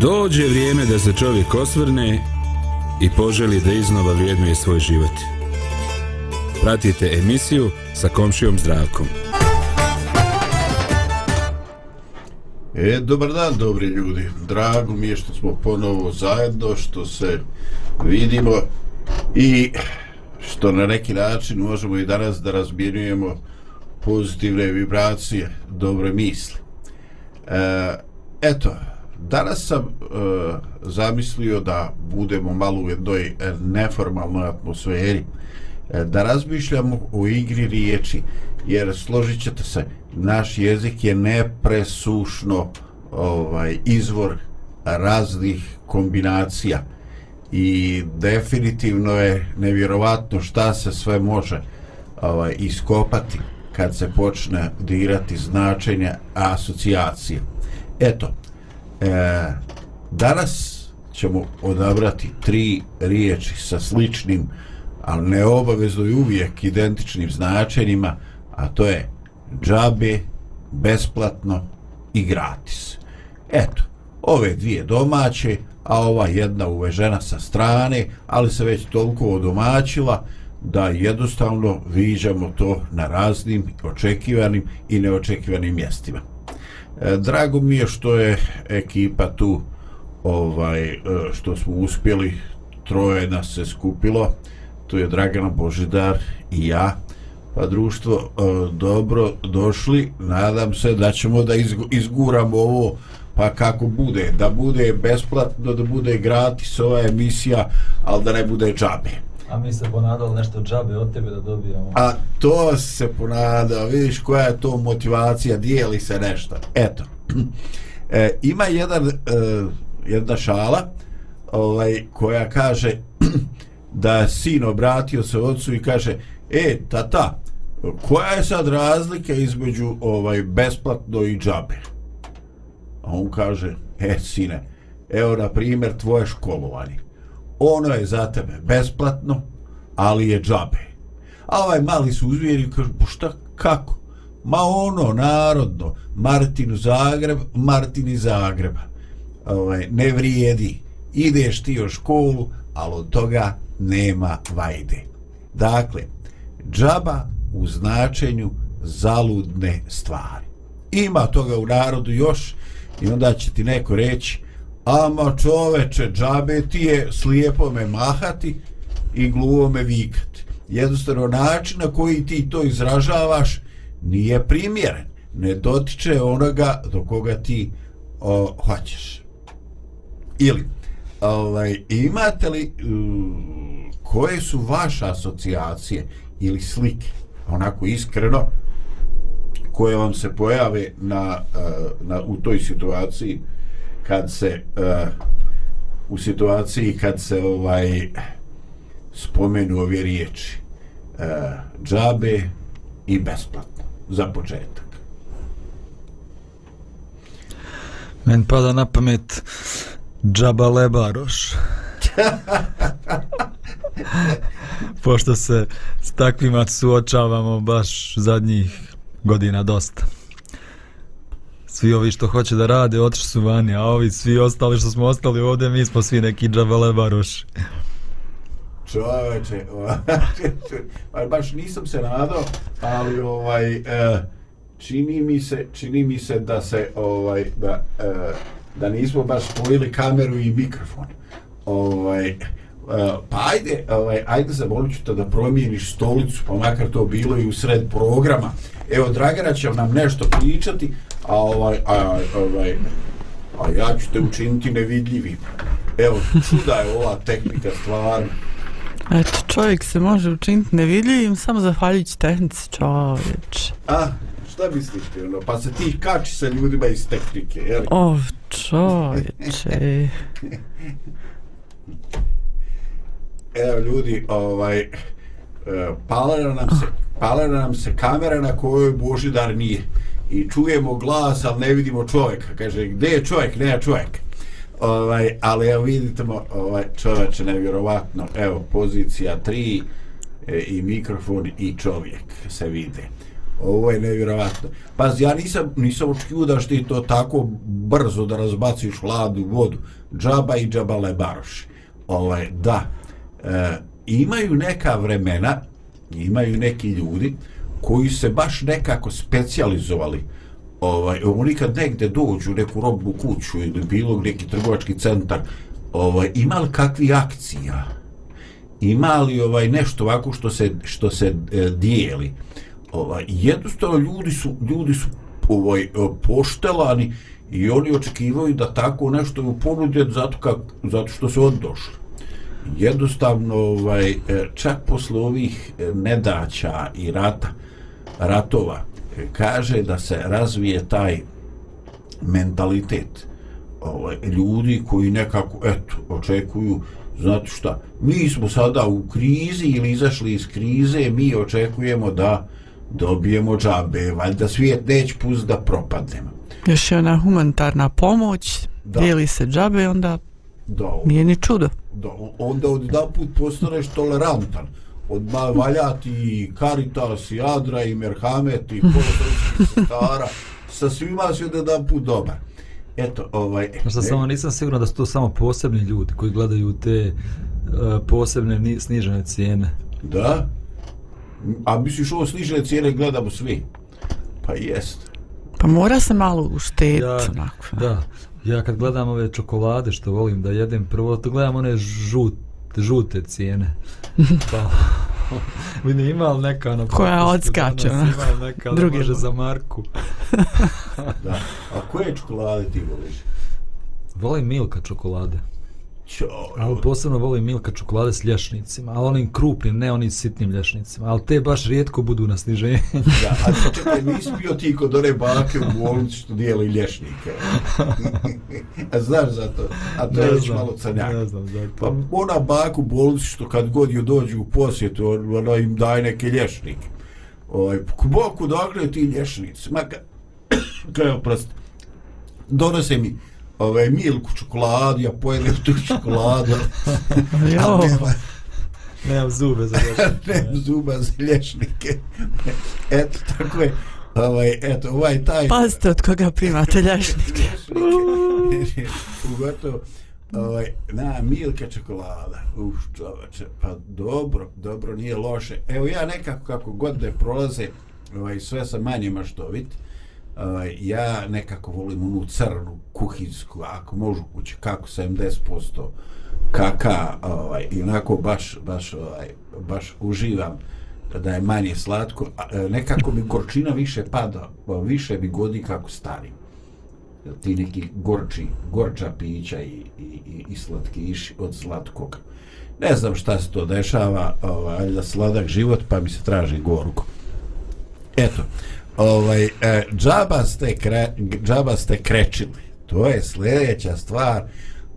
Dođe vrijeme da se čovjek osvrne i poželi da iznova vrijednuje svoj život. Pratite emisiju sa komšijom zdravkom. E, dobar dan, dobri ljudi. Drago mi je što smo ponovo zajedno, što se vidimo i što na neki način možemo i danas da razmjenjujemo pozitivne vibracije, dobre misli. E, eto, danas sam e, zamislio da budemo malo u jednoj e, neformalnoj atmosferi, e, da razmišljamo o igri riječi, jer složit ćete se, naš jezik je nepresušno ovaj izvor raznih kombinacija i definitivno je nevjerovatno šta se sve može ovaj iskopati kad se počne dirati značenja asocijacije. Eto, e, danas ćemo odabrati tri riječi sa sličnim, ali ne obavezno i uvijek identičnim značenjima, a to je džabe, besplatno i gratis. Eto, ove dvije domaće, a ova jedna uvežena sa strane, ali se već toliko odomaćila da jednostavno viđamo to na raznim očekivanim i neočekivanim mjestima. E, drago mi je što je ekipa tu ovaj e, što smo uspjeli troje nas se skupilo. Tu je Dragana Božidar i ja. Pa društvo e, dobro došli. Nadam se da ćemo da izguramo ovo pa kako bude. Da bude besplatno da bude gratis ova emisija ali da ne bude džabe. A mi se ponadali nešto džabe od tebe da dobijamo. A to se ponada, vidiš koja je to motivacija, dijeli se nešto. Eto. E, ima jedan, e, jedna šala ovaj, koja kaže da je sin obratio se ocu i kaže e, tata, koja je sad razlika između ovaj besplatno i džabe? A on kaže, e, sine, evo na primjer tvoje školovanje ono je za tebe besplatno, ali je džabe. A ovaj mali su uzvijeri i kažu, pa šta, kako? Ma ono, narodno, Martin Zagreb, Martin iz Zagreba. Ovaj, ne vrijedi. Ideš ti u školu, ali od toga nema vajde. Dakle, džaba u značenju zaludne stvari. Ima toga u narodu još i onda će ti neko reći, ama čoveče, džabe ti je slijepo me mahati i gluvo me vikati. Jednostavno, način na koji ti to izražavaš nije primjeren. Ne dotiče onoga do koga ti o, hoćeš. Ili, ovaj, imate li um, koje su vaše asocijacije ili slike, onako iskreno, koje vam se pojave na, e, na, u toj situaciji, kad se uh, u situaciji kad se ovaj spomenu ove riječi uh, džabe i besplatno za početak. Men pada na pamet džaba lebaroš. Pošto se s takvima suočavamo baš zadnjih godina dosta svi ovi što hoće da rade otišli su vani, a ovi svi ostali što smo ostali ovdje, mi smo svi neki džavale baroši. Čoveče, pa baš nisam se nadao, ali ovaj, e, čini mi se, čini mi se da se, ovaj, da, e, da nismo baš spojili kameru i mikrofon. Ovaj, e, pa ajde, ovaj, ajde za ću da promijeniš stolicu, pa makar to bilo i u sred programa. Evo, Dragana će nam nešto pričati, a ovaj, a, ovaj, a ja ću te učiniti nevidljivim. Evo, čuda je ova tehnika stvar. Eto, čovjek se može učiniti nevidljivim samo zahvaljujući tehnici čovječ. A, šta misliš ti, ono, pa se ti kači sa ljudima iz tehnike, jel? O, čovječe. Evo ljudi, ovaj, e, palera nam se, palera nam se kamera na kojoj Božidar nije. I čujemo glas, ali ne vidimo čovjeka. Kaže, gdje je čovjek? Nema čovjek. Ovaj, ali evo vidite, ovaj, čovječe, nevjerovatno. Evo, pozicija 3 e, i mikrofon i čovjek se vide. Ovo je nevjerovatno. Pa ja nisam, nisam očekio da što to tako brzo da razbaciš hladu vodu. Džaba i džabale lebaroši. Ovaj, da, e, imaju neka vremena, imaju neki ljudi koji se baš nekako specijalizovali ovaj, oni kad negde dođu u neku robnu kuću ili bilo neki trgovački centar ovaj, imali kakvi akcija? Imali ovaj nešto ovako što se što se e, dijeli? Ovaj jednostavno ljudi su ljudi su ovaj e, poštelani i oni očekivaju da tako nešto mu ponude zato kak, zato što su oddošli. Jednostavno ovaj, e, čak posle ovih e, nedaća i rata, ratova, kaže da se razvije taj mentalitet ovaj, ljudi koji nekako, eto, očekuju, znate šta, mi smo sada u krizi ili izašli iz krize, mi očekujemo da dobijemo džabe, valjda svijet neće pust da propadnemo. Još je ona humanitarna pomoć, da. dijeli se džabe, onda da, nije ni čudo da, onda od put postaneš tolerantan od valjati Caritas i Adra i Merhamet i stara sa svima si od jedan put dobar. Eto ovaj Znaš samo nisam siguran da su to samo posebni ljudi koji gledaju te uh, posebne snižene cijene. Da? A misliš ovo snižene cijene gledamo svi? Pa jest. Pa mora se malo ušteti ja, onako. da. Ja kad gledam ove čokolade što volim da jedem, prvo to gledam one žut, žute cijene. Pa, vidim ima li neka na Koja odskače, Ima li neka da može za Marku. da. A koje čokolade ti voliš? Volim Milka čokolade. Ćo, ali posebno volim Milka čokolade s lješnicima, ali onim krupnim, ne onim sitnim lješnicima, ali te baš rijetko budu na sniženju. da, a čekaj, nisi bio ti kod one bake u bolnici što dijeli lješnike. a znaš za to? A to ne je već malo crnjak. Ne znam za to. Pa ona baku u bolnici što kad god ju dođu u posjetu, ona im daje neke lješnike. Ovaj, boku dakle ti lješnici. Ma ka, kaj oprosti. Donose mi ovaj milku čokoladu, ja pojedem tu čokoladu. jo. nema, nemam zube za lješnike. nemam zuba za lješnike. eto, tako je. Ovaj, eto, ovaj taj... Pazite od koga primate lješnike. Ugotovo, ovaj, na, milka čokolada. Uf, čovače, pa dobro, dobro, nije loše. Evo ja nekako kako godine prolaze, ovaj, sve sam manje maštovit, ovaj, Ovaj, ja nekako volim onu crnu kuhinsku, ako možu kući, kako 70% kaka, ovaj, i onako baš, baš, ovaj, baš uživam da je manje slatko. A, e, nekako mi gorčina više pada, pa više mi godi kako starim. Ti neki gorči, gorča pića i, i, i, i od slatkog. Ne znam šta se to dešava, ovaj, da sladak život, pa mi se traži gorko. Eto, ovaj, e, džaba, ste kre, džaba ste krečili. To je sljedeća stvar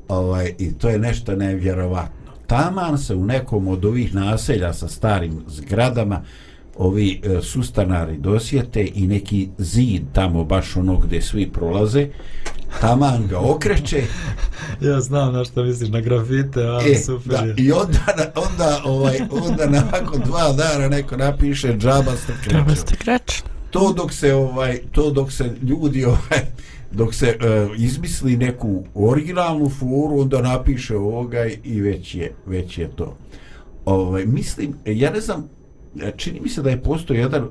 ovaj, i to je nešto nevjerovatno. Taman se u nekom od ovih naselja sa starim zgradama ovi e, sustanari dosjete i neki zid tamo baš ono gdje svi prolaze taman ga okreće ja znam na što misliš na grafite a e, super da, je. i onda, onda, ovaj, onda nakon dva dana neko napiše džaba ste krečili džaba ste krečili to dok se ovaj to dok se ljudi ovaj dok se e, izmisli neku originalnu foru onda napiše ovoga i već je već je to. Ovaj mislim ja ne znam e, čini mi se da je postao jedan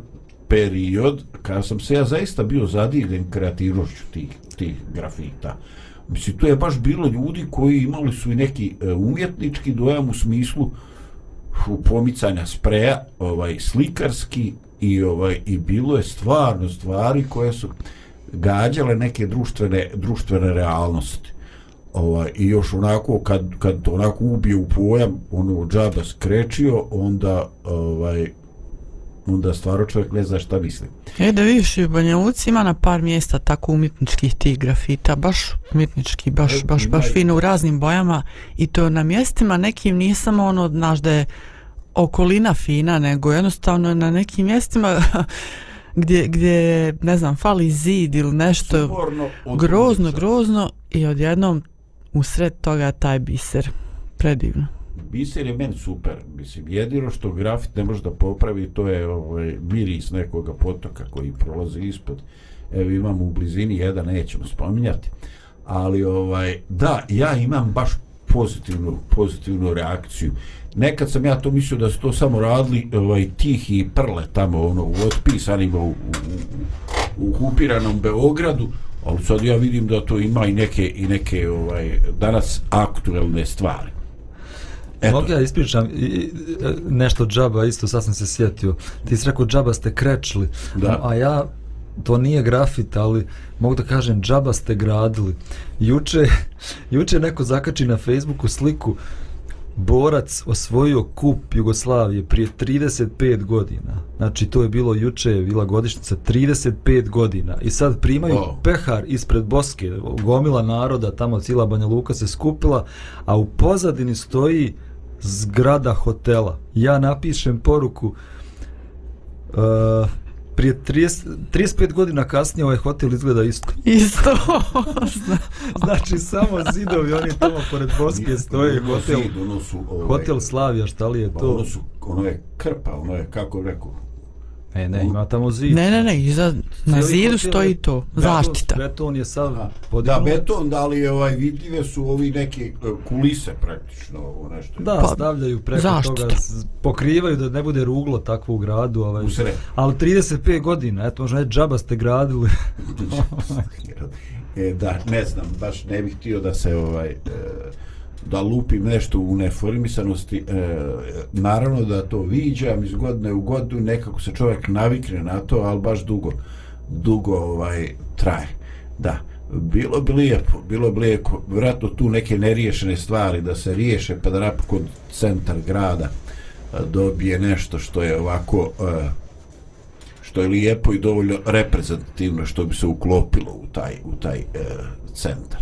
period kada sam se ja zaista bio zadivljen kreativnošću tih, tih grafita. Mislim to je baš bilo ljudi koji imali su i neki e, umjetnički dojam u smislu u pomicanja spreja ovaj slikarski i ovaj i bilo je stvarno stvari koje su gađale neke društvene društvene realnosti ovaj i još onako kad kad to onako ubije u pojam ono džaba skrečio onda ovaj onda stvarno čovjek ne zna šta misli. E da vidiš, u Banja Luci ima na par mjesta tako umjetničkih tih grafita, baš umjetnički, baš, e, baš, baš fino u raznim bojama i to na mjestima nekim nisam ono, znaš da je okolina fina, nego jednostavno na nekim mjestima gdje, gdje, ne znam, fali zid ili nešto Suborno, grozno, grozno i odjednom u sred toga taj biser. Predivno. Biser je meni super. Mislim, jedino što grafit ne može da popravi, to je ovaj, miris nekoga potoka koji prolazi ispod. Evo imamo u blizini jedan, nećemo spominjati. Ali, ovaj, da, ja imam baš pozitivnu, pozitivnu reakciju. Nekad sam ja to mislio da su to samo radili ovaj, tihi prle tamo ono, u otpisanim u, u, u, u kupiranom Beogradu, ali sad ja vidim da to ima i neke, i neke ovaj, danas aktuelne stvari. Eto. Mogu ja ispričam nešto džaba, isto sad sam se sjetio. Ti si rekao džaba ste krečili, da. a ja to nije grafit, ali mogu da kažem džaba ste gradili. Juče, juče neko zakači na Facebooku sliku borac osvojio kup Jugoslavije prije 35 godina. Znači to je bilo juče, je bila godišnica 35 godina. I sad primaju oh. pehar ispred Boske, gomila naroda, tamo cijela Banja Luka se skupila, a u pozadini stoji zgrada hotela. Ja napišem poruku uh, prije 30, 35 godina kasnije ovaj hotel izgleda isto. Isto. znači samo zidovi, oni tamo pored Boske stoje hotel. Zid, ono su, ovaj, hotel Slavija, šta li je pa to? Ono su, ono je krpa, ono je, kako rekao, E, ne, ima tamo zid. Ne, ne, ne, iza, na zidu stoji to, zaštita. Beton je sav podignut. Da, beton, da li je ovaj, vidljive su ovi neke e, kulise praktično, ovo nešto. Da, pa, stavljaju preko zaštita. toga, pokrivaju da ne bude ruglo takvo u gradu. Ovaj, u sred. Ali 35 godina, eto, možda je džaba ste gradili. e, da, ne znam, baš ne bih htio da se ovaj... E, da lupim nešto u neformisanosti e, naravno da to viđam iz godine u godinu nekako se čovjek navikne na to ali baš dugo dugo ovaj traje. Da bilo bi lijepo bilo bi lijepo vratno tu neke neriješene stvari da se riješe pa da napokon centar grada e, dobije nešto što je ovako e, što je lijepo i dovoljno reprezentativno što bi se uklopilo u taj u taj e, centar.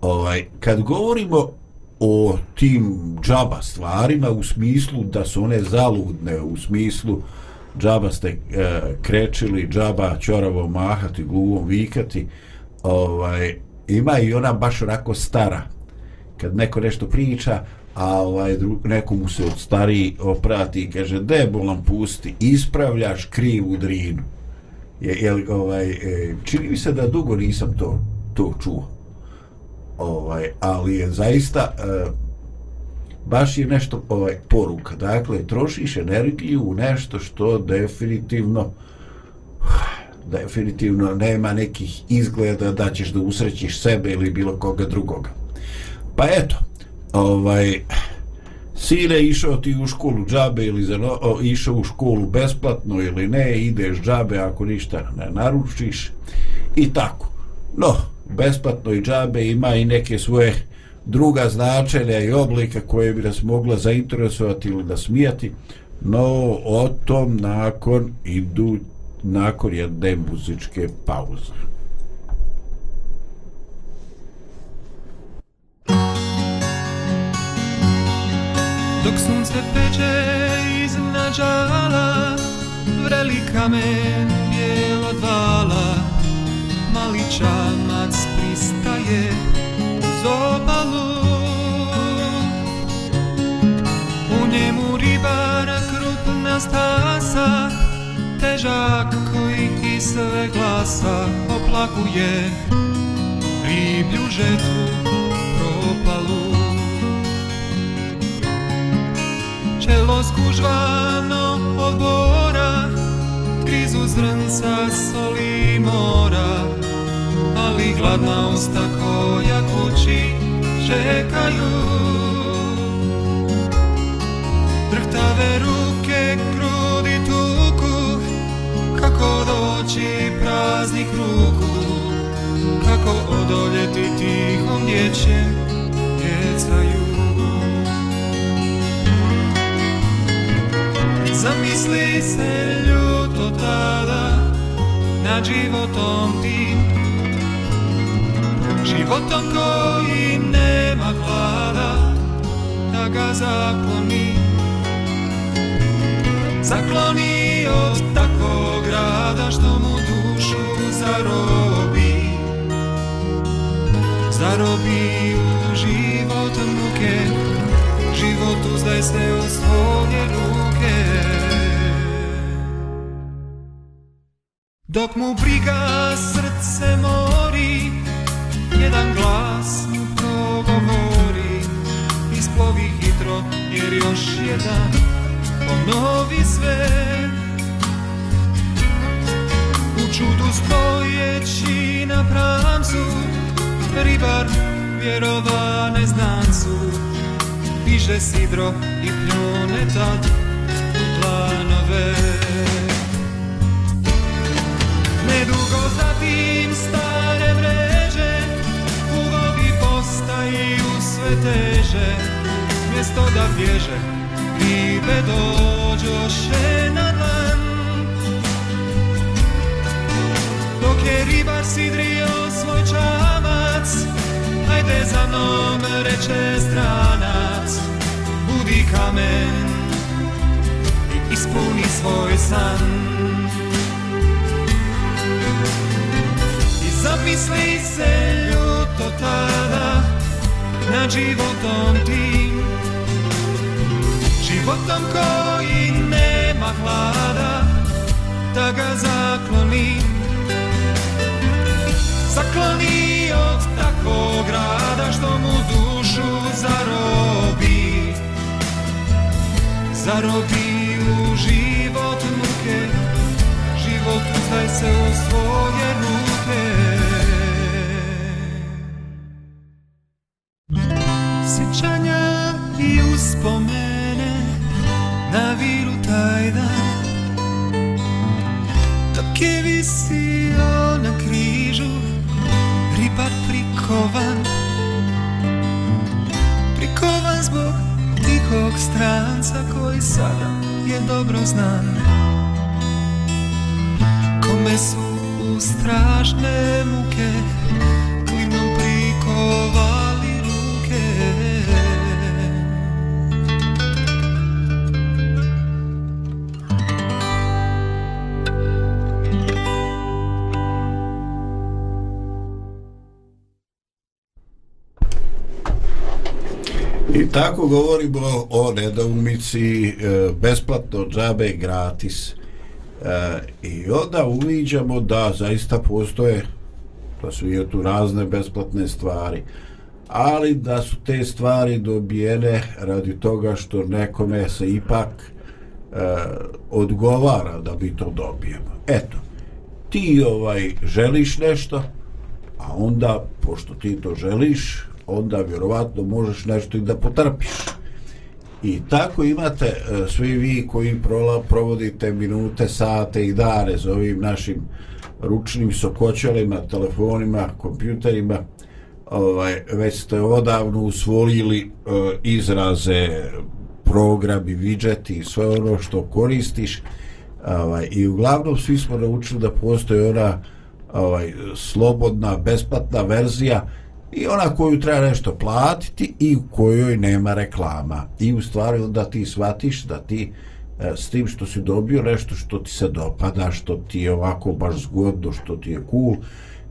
Ovaj kad govorimo o tim džaba stvarima u smislu da su one zaludne, u smislu džaba ste e, krečili, džaba čoravo mahati, gluvom vikati, ovaj, ima i ona baš onako stara. Kad neko nešto priča, a ovaj, dru, neko mu se od stariji oprati i kaže, debo pusti, ispravljaš krivu drinu. Je, je, ovaj, e, čini mi se da dugo nisam to, to čuo ovaj ali je zaista e, baš je nešto ovaj poruka dakle trošiš energiju u nešto što definitivno definitivno nema nekih izgleda da ćeš da usrećiš sebe ili bilo koga drugoga pa eto ovaj Sine, išao ti u školu džabe ili za, o, išao u školu besplatno ili ne, ideš džabe ako ništa ne naručiš i tako. No, besplatno i džabe ima i neke svoje druga značenja i oblika koje bi nas mogla zainteresovati ili da smijati no o tom nakon idu nakon jedne muzičke pauze. Dok sunce peče iz žala, Vreli kamen bijelo dvala. Mali čamac pristaje uz obalu. U njemu ribar krupna stasa Težak koji i sve glasa oplakuje. Riblju žetvu propalu. Čelo skužvano od bora Grizu zrnca soli mora ali gladna usta koja kući čekaju. Drhtave ruke krudi tuku, kako doći praznih ruku, kako odoljeti tihom dječjem djecaju. Zamisli se ljuto tada nad životom tim Životom koji nema hvala da ga zakloni. Zakloni od takvog grada što mu dušu zarobi. Zarobi u život muke Život uzdaj se u svoje ruke. Dok mu briga srce mori Jedan glas mu progovori Isplovi hitro jer još jedan Ponovi sve. U čudu stojeći na pramcu Ribar vjerova neznancu Piše sidro i pljune tad u planove. Nedugo zatim stare vreme postaju sve teže Mjesto da bježe Ribe dođoše na dlan. Dok je ribar sidrio svoj čamac Hajde za mnom reče stranac Budi kamen I ispuni svoj san. Zapisli se ljuto tada životom tim. Životom koji nema hlada da ga zakloni Zakloni od takvog rada što mu dušu zarobi. Zarobi u život muke Život uzdaj se u svoje ruke taj Dok je visio na križu ribar prikovan. Prikovan zbog tihog stranca koji sada je dobro znan. Kome su u strašne muke klinom prikovan tako govorimo o nedoumici e, besplatno, džabe, gratis. E, I onda uviđamo da zaista postoje na svijetu razne besplatne stvari. Ali da su te stvari dobijene radi toga što nekome se ipak e, odgovara da bi to dobijemo. Eto, ti ovaj želiš nešto, a onda, pošto ti to želiš, onda vjerovatno možeš nešto i da potrpiš. I tako imate e, svi vi koji prola, provodite minute, sate i dane za ovim našim ručnim sokoćelima, telefonima, kompjuterima, ovaj, već ste odavno usvojili e, izraze, programi, vidžeti i sve ono što koristiš. Ovaj, I uglavnom svi smo naučili da postoji ona ovaj, slobodna, besplatna verzija i ona koju treba nešto platiti i u kojoj nema reklama. I u stvari onda ti shvatiš da ti e, s tim što si dobio nešto što ti se dopada, što ti je ovako baš zgodno, što ti je cool,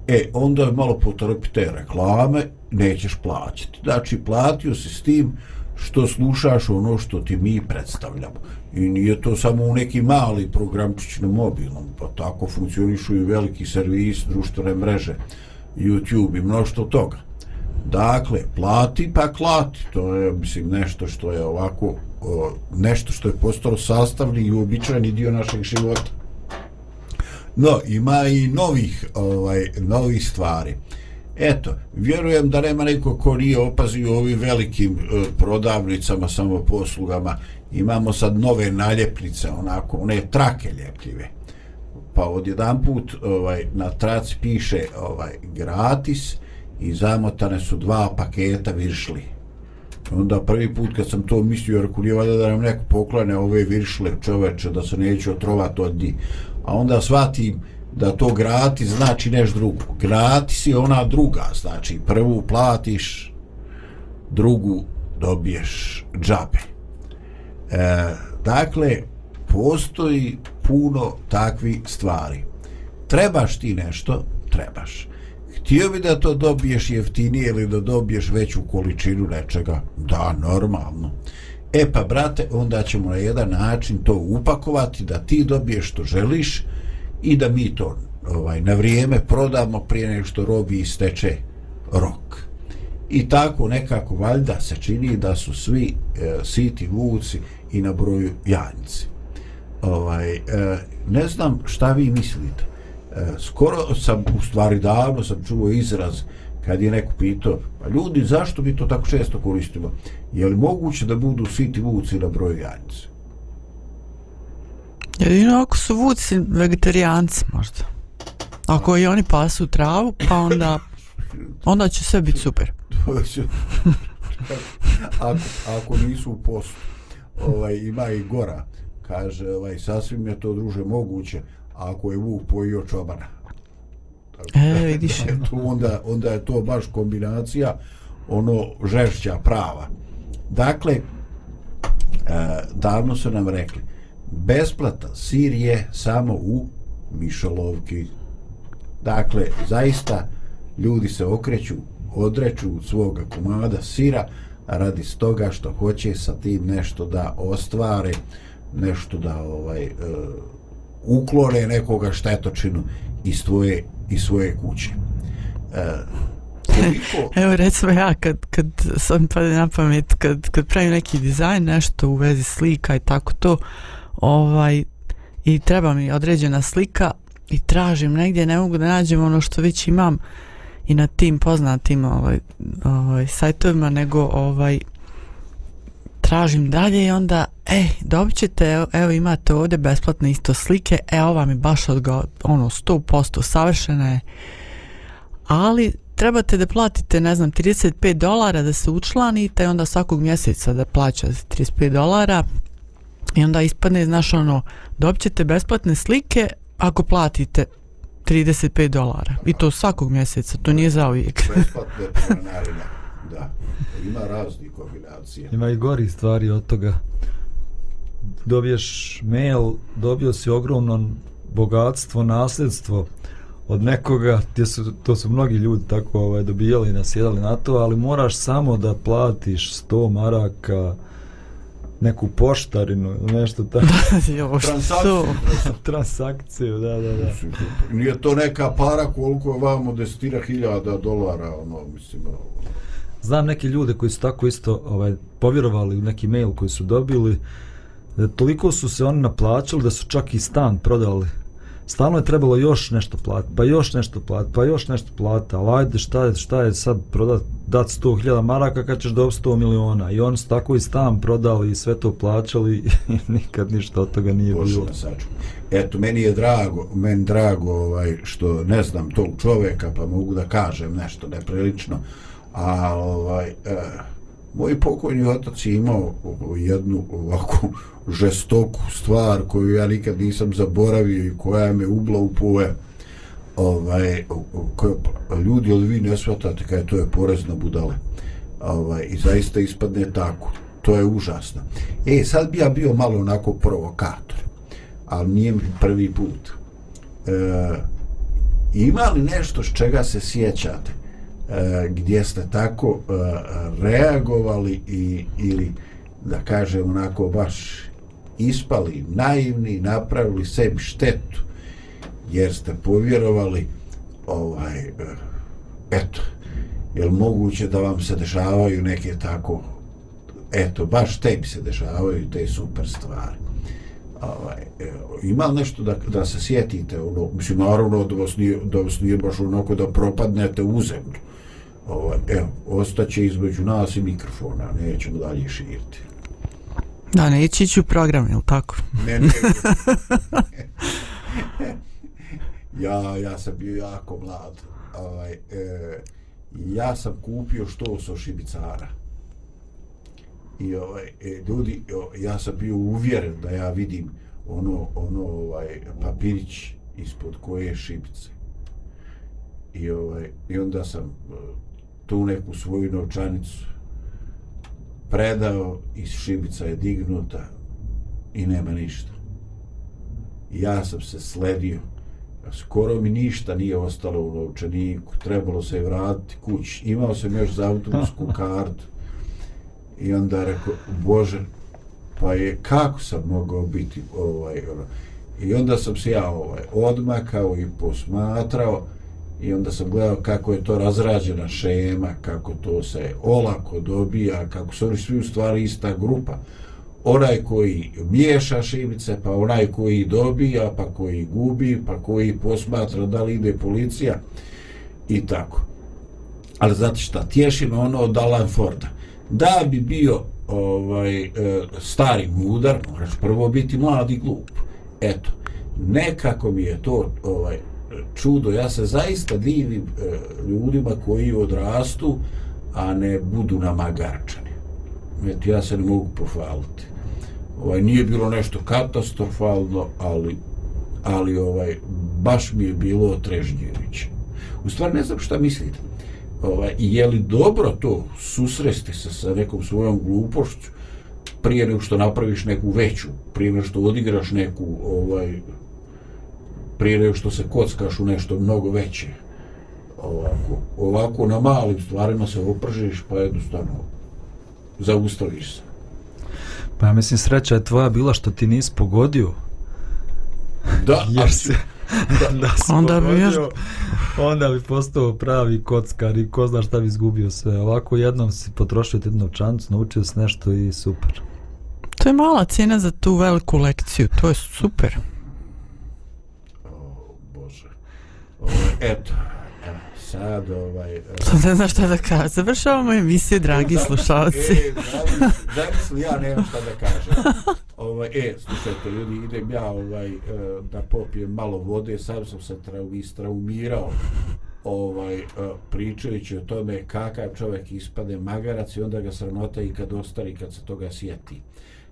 e, onda je malo potrpi te reklame, nećeš plaćati. Znači, platio si s tim što slušaš ono što ti mi predstavljamo. I nije to samo u neki mali programčić na mobilnom, pa tako funkcionišu i veliki servis, društvene mreže, YouTube i mnošto toga. Dakle, plati pa klati, to je mislim nešto što je ovako o, nešto što je postalo sastavni i uobičajeni dio našeg života. No, ima i novih ovaj novih stvari. Eto, vjerujem da nema neko ko nije opazio ovim velikim e, prodavnicama, samoposlugama. Imamo sad nove naljepnice, onako, one trake ljepljive. Pa odjedan put ovaj, na traci piše ovaj gratis i zamotane su dva paketa viršli. Onda prvi put kad sam to mislio, rekao, nije valjda da nam neko poklane ove viršle čoveče, da se neću otrovat od njih. A onda shvatim da to gratis znači neš drugo. Gratis je ona druga, znači prvu platiš, drugu dobiješ džabe. E, dakle, postoji puno takvi stvari. Trebaš ti nešto? Trebaš. Htio bi da to dobiješ jeftinije ili da dobiješ veću količinu nečega? Da, normalno. E pa, brate, onda ćemo na jedan način to upakovati da ti dobiješ što želiš i da mi to ovaj na vrijeme prodamo prije nego što robi isteče rok. I tako nekako valjda se čini da su svi e, siti vuci i na broju janjci. Ovaj, e, ne znam šta vi mislite. E, skoro sam, u stvari davno sam čuo izraz kad je neko pitao, pa ljudi, zašto bi to tako često koristimo? Je li moguće da budu siti vuci na broju janjci? Jedino ako su vuci vegetarijanci možda. Ako i oni pasu travu, pa onda onda će sve biti super. ako, ako nisu u postu, ovaj, ima i gora. Kaže, ovaj, sasvim je to druže moguće, ako je vuk pojio čobana. E, vidiš. to onda, onda je to baš kombinacija ono žešća prava. Dakle, e, davno su nam rekli, besplatan sir je samo u mišolovki. Dakle, zaista ljudi se okreću, odreću svoga komada sira radi stoga što hoće sa tim nešto da ostvare, nešto da ovaj uh, uklone nekoga štetočinu iz tvoje, iz svoje kuće. E, koliko... Evo recimo ja kad, kad sam pade na pamet, kad, kad pravim neki dizajn, nešto u vezi slika i tako to, ovaj, i treba mi određena slika i tražim negdje, ne mogu da nađem ono što već imam i na tim poznatim ovaj, ovaj, sajtovima, nego ovaj, tražim dalje i onda, ej, dobit ćete, evo, evo imate ovdje besplatne isto slike, evo vam je baš odgo, ono, 100% savršena je, ali trebate da platite, ne znam, 35 dolara da se učlanite i onda svakog mjeseca da plaćate 35 dolara i onda ispadne, znaš, ono, dobit ćete besplatne slike ako platite 35 dolara. I to svakog mjeseca, to nije za uvijek. Besplatne da. Ima razni kombinacije. Ima i gori stvari od toga. Dobiješ mail, dobio si ogromno bogatstvo, nasljedstvo od nekoga, gdje su, to su mnogi ljudi tako ovaj, dobijali i nasjedali na to, ali moraš samo da platiš 100 maraka, neku poštarinu ili nešto tako. Transakciju. Transakciju, da, da, da. Nije to neka para koliko je vamo desetira hiljada dolara, ono, mislim, ono. Znam neke ljude koji su tako isto ovaj, povjerovali u neki mail koji su dobili, da toliko su se oni naplaćali da su čak i stan prodali. Stalno je trebalo još nešto platiti, pa još nešto platiti, pa još nešto platiti, ali ajde šta je, šta je sad prodat, dat 100.000 maraka kad ćeš dobiti 100 miliona? I oni su tako i stan prodali i sve to plaćali i nikad ništa od toga nije Bože, bilo. Eto, meni je drago, meni drago ovaj, što ne znam tog čoveka pa mogu da kažem nešto neprilično, a ovaj, eh, moj pokojni otac je imao jednu ovako žestoku stvar koju ja nikad nisam zaboravio i koja me ubla u poje ovaj, koje, ljudi ali vi ne shvatate kada to je porez na budale. Ovaj, i zaista ispadne tako. To je užasno. E sad bi ja bio malo onako provokator ali nije mi prvi put. E, ima li nešto s čega se sjećate? E, gdje ste tako e, reagovali i, ili da kažem onako baš ispali naivni napravili sebi štetu jer ste povjerovali ovaj e, eto je moguće da vam se dešavaju neke tako eto baš tebi se dešavaju te super stvari. Ovaj, ima nešto da, da se sjetite ono, mislim naravno da vas nije, da vas nije baš onako da propadnete u zemlju ovaj, evo, ostaće između nas i mikrofona, nećemo dalje širiti. Da, neće ići u program, je tako? Ne, ne. ja, ja sam bio jako mlad. Ovaj, e, ja sam kupio što so šibicara. i ovaj, e, ljudi, ja sam bio uvjeren da ja vidim ono, ono ovaj, papirić ispod koje je šibice. I, ovaj, I onda sam e, tu neku svoju novčanicu predao i šibica je dignuta i nema ništa. Ja sam se sledio. Skoro mi ništa nije ostalo u novčaniku. Trebalo se je vratiti kući. Imao sam još za autobusku kartu. I onda rekao, Bože, pa je, kako sam mogao biti ovaj, ono. I onda sam se ja ovaj, odmakao i posmatrao i onda sam gledao kako je to razrađena šema, kako to se olako dobija, kako su oni svi u stvari ista grupa. Onaj koji miješa šibice, pa onaj koji dobija, pa koji gubi, pa koji posmatra da li ide policija i tako. Ali znate šta, tješim ono od Alan Forda. Da bi bio ovaj e, stari mudar, moraš prvo biti mladi glup. Eto, nekako mi je to ovaj čudo. Ja se zaista divim e, ljudima koji odrastu, a ne budu namagarčani. Eto, ja se ne mogu pohvaliti. Ovaj, nije bilo nešto katastrofalno, ali, ali ovaj, baš mi je bilo trežnjević. U stvari ne znam šta mislite. Ovaj, je li dobro to susresti se sa nekom svojom glupošću prije nego što napraviš neku veću, prije nego što odigraš neku ovaj, prije nego što se kockaš u nešto mnogo veće. Ovako, ovako na malim stvarima se opržiš, pa jednostavno zaustaviš se. Pa ja mislim, sreća je tvoja bila što ti nisi pogodio. Da, Jer se, da, da si Onda bi još- onda bi postao pravi kockar i ko zna šta bi izgubio sve. Ovako jednom si potrošio jednu novčanicu, naučio si nešto i super. To je mala cijena za tu veliku lekciju, to je super. O, Bože. Ovaj, eto, sad ovaj... e, Sad ne znam šta da kažem. Završavamo emisiju, dragi Zato- slušalci. E, zamisli- zamisli, ja nemam šta da kažem. Ovaj, e, slušajte, ljudi, idem ja ovaj, e, da popijem malo vode, sam sam se trau, istraumirao ovaj, e, pričajući o tome kakav čovjek ispade magarac i onda ga sramota i kad ostari, kad se toga sjeti.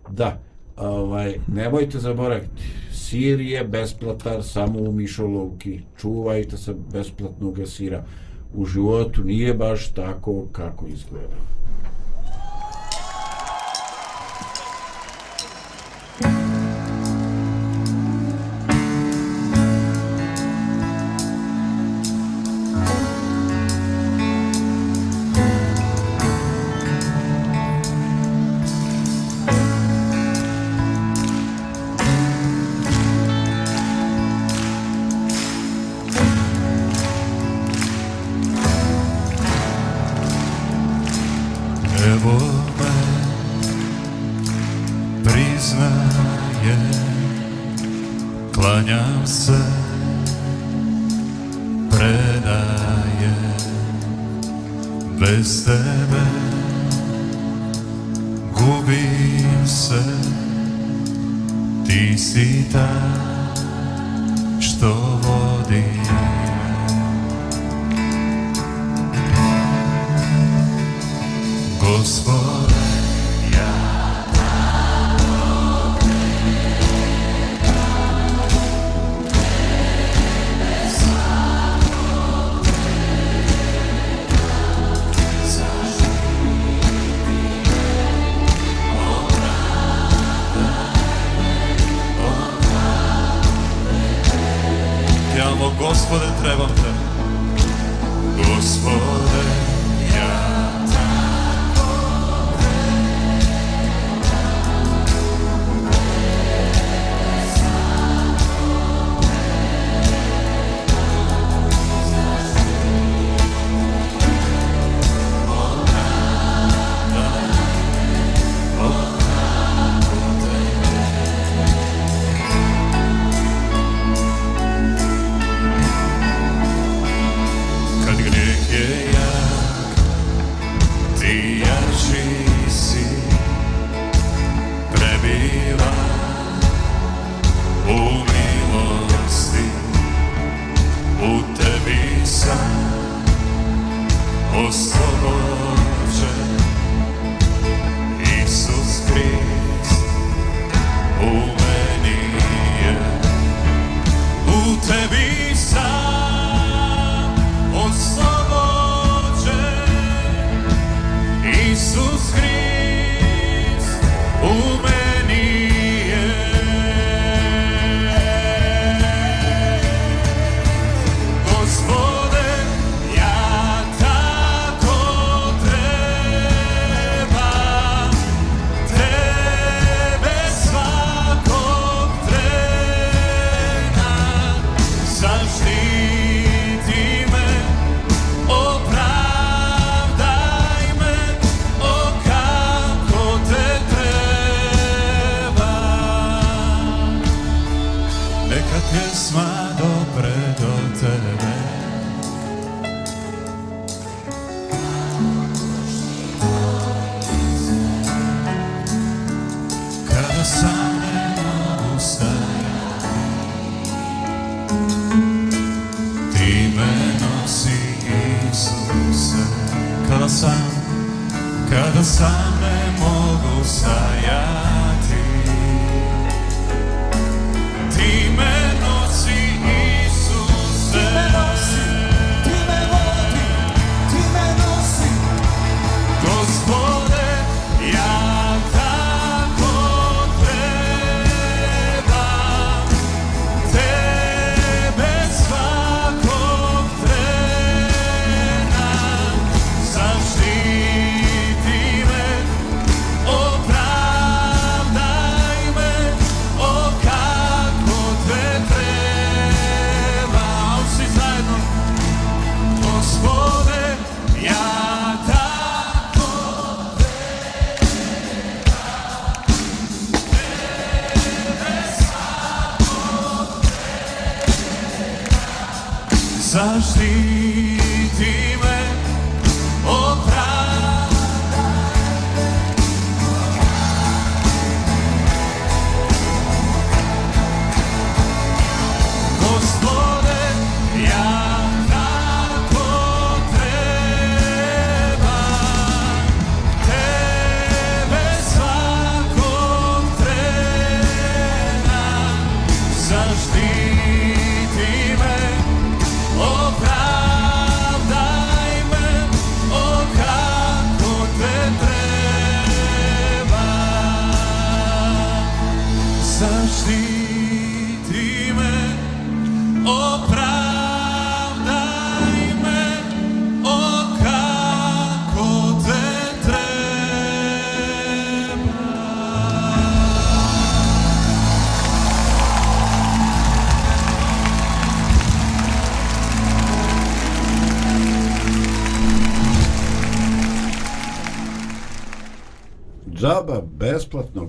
Da, ovaj, nemojte zaboraviti, sir je besplatan samo u mišolovki, čuvajte se besplatnog sira. U životu nije baš tako kako izgleda.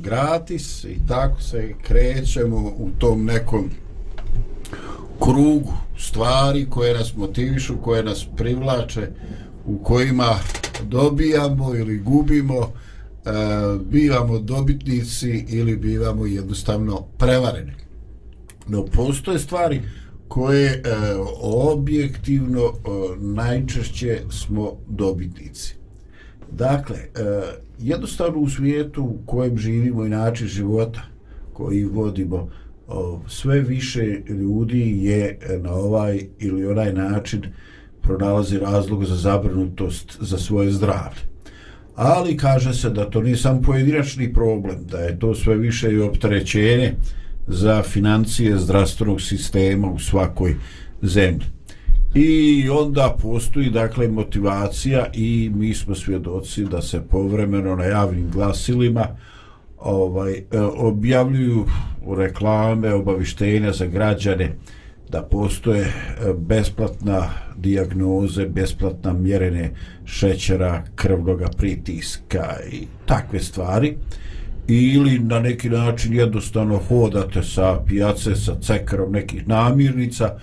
Gratis i tako se krećemo u tom nekom krugu stvari koje nas motivišu, koje nas privlače, u kojima dobijamo ili gubimo, e, bivamo dobitnici ili bivamo jednostavno prevareni. No postoje stvari koje e, objektivno e, najčešće smo dobitnici. Dakle, e, jednostavno u svijetu u kojem živimo i način života koji vodimo, sve više ljudi je na ovaj ili onaj način pronalazi razlog za zabrinutost za svoje zdravlje. Ali kaže se da to nije sam pojedinačni problem, da je to sve više i opterećenje za financije zdravstvenog sistema u svakoj zemlji. I onda postoji dakle motivacija i mi smo svjedoci da se povremeno na javnim glasilima ovaj e, objavljuju reklame, obavištenja za građane da postoje e, besplatna dijagnoze, besplatna mjerenje šećera, krvnog pritiska i takve stvari. Ili na neki način jednostavno hodate sa pijace sa cekarom nekih namirnica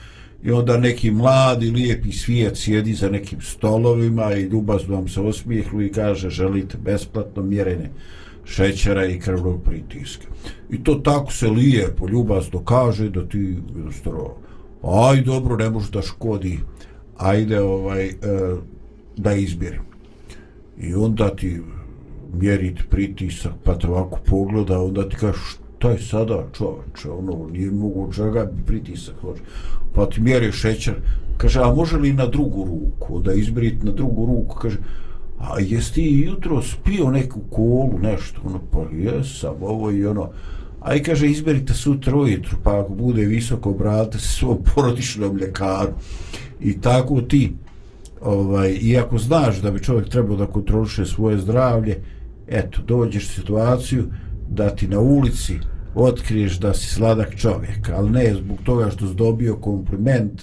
i onda neki mladi lijepi svijet sjedi za nekim stolovima i ljubazno vam se osmijehlu i kaže želite besplatno mjerenje šećera i krvnog pritiska. I to tako se lijepo, ljubazno kaže da ti jednostavno aj dobro, ne može da škodi, ajde ovaj, e, da izbjerim. I onda ti mjeriti pritisak, pa te ovako pogleda, onda ti kaže šta je sada čovječe, ono, nije mogu čega pritisak hoće. Pa ti mjeri šećer, kaže, a može li na drugu ruku, da izmjeriti na drugu ruku, kaže, a jesi ti jutro spio neku kolu, nešto, ono, pa jesam, ovo i ono, a i kaže, izberite sutra ujutru, pa ako bude visoko, brate se svom porodičnom ljekaru. I tako ti, ovaj, iako znaš da bi čovjek trebao da kontroliše svoje zdravlje, eto, dođeš u situaciju da ti na ulici otkriješ da si sladak čovjek, ali ne zbog toga što si dobio kompliment,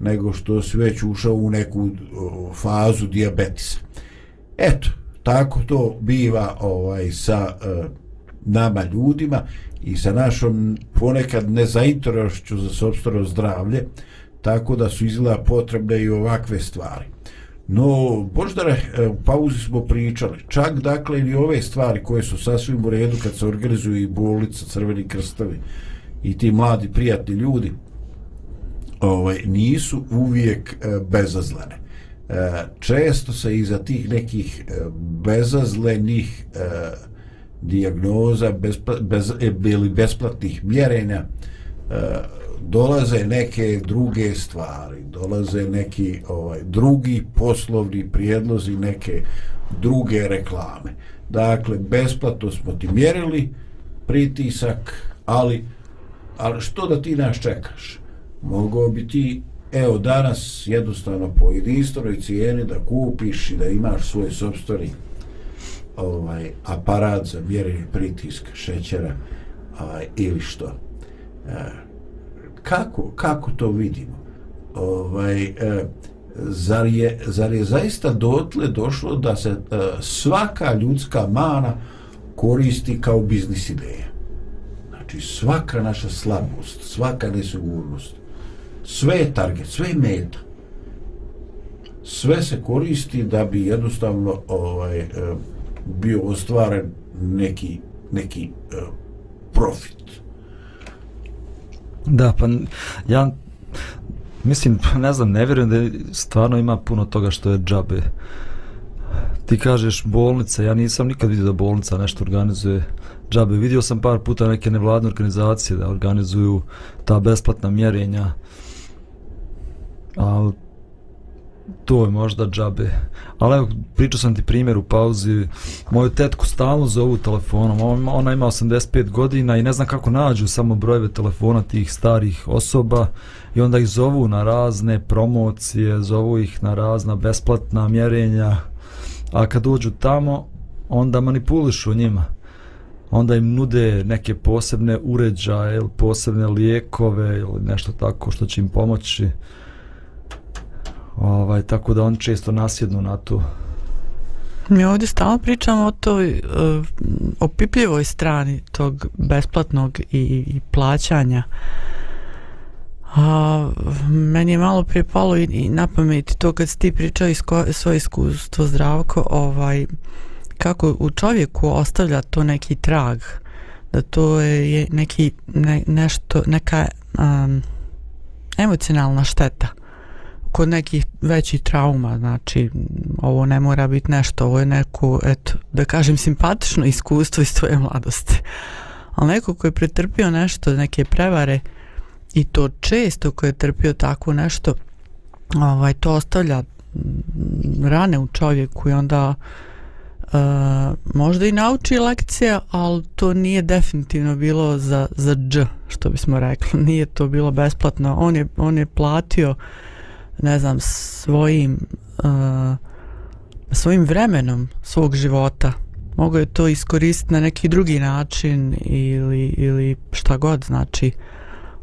nego što si već ušao u neku o, fazu diabetisa. Eto, tako to biva ovaj sa e, nama ljudima i sa našom ponekad nezainterošću za sobstveno zdravlje, tako da su izgleda potrebne i ovakve stvari. No, Boždare, e, u pauzi smo pričali, čak dakle i ove stvari koje su sasvim u redu kad se organizuju i bolnica, crveni krstavi i ti mladi prijatni ljudi, ovaj, nisu uvijek e, bezazlene. e, često se iza tih nekih e, bezazlenih e, dijagnoza bespla, bez, e, ili besplatnih mjerenja e, dolaze neke druge stvari, dolaze neki ovaj drugi poslovni prijedlozi, neke druge reklame. Dakle, besplatno smo ti mjerili pritisak, ali, ali što da ti nas čekaš? Mogao bi ti evo danas jednostavno po jedinstvenoj cijeni da kupiš i da imaš svoj sobstveni ovaj aparat za mjerenje pritiska šećera ovaj, ili što. E, kako, kako to vidimo? Ovaj, e, zar, je, zar je zaista dotle došlo da se e, svaka ljudska mana koristi kao biznis ideja? Znači svaka naša slabost, svaka nesigurnost, sve je target, sve je meta. Sve se koristi da bi jednostavno ovaj, e, bio ostvaren neki, neki e, profit. Da, pa ja mislim, ne znam, ne vjerujem da stvarno ima puno toga što je džabe. Ti kažeš bolnica, ja nisam nikad vidio da bolnica nešto organizuje džabe. Vidio sam par puta neke nevladne organizacije da organizuju ta besplatna mjerenja, ali to je možda džabe. Ali evo, pričao sam ti primjer u pauzi, moju tetku stalno zovu telefonom, ona, ona ima 85 godina i ne znam kako nađu samo brojeve telefona tih starih osoba i onda ih zovu na razne promocije, zovu ih na razna besplatna mjerenja, a kad dođu tamo, onda manipulišu njima. Onda im nude neke posebne uređaje ili posebne lijekove ili nešto tako što će im pomoći. Ovaj, tako da on često nasjednu na to. Mi ovdje stalno pričamo o toj e, uh, opipljivoj strani tog besplatnog i, i plaćanja. A, meni je malo prije palo i, i na pameti to kad si ti pričao isko, svoje iskustvo zdravko, ovaj, kako u čovjeku ostavlja to neki trag, da to je je neki ne, nešto, neka um, emocionalna šteta kod nekih većih trauma, znači ovo ne mora biti nešto, ovo je neko, eto, da kažem simpatično iskustvo iz tvoje mladosti. Ali neko ko je pretrpio nešto, neke prevare i to često ko je trpio tako nešto, ovaj, to ostavlja mm, rane u čovjeku i onda uh, možda i nauči lekcija, ali to nije definitivno bilo za, za dž, što bismo rekli. Nije to bilo besplatno. On je, on je platio ne znam, svojim uh, svojim vremenom svog života. Mogao je to iskoristiti na neki drugi način ili, ili šta god, znači.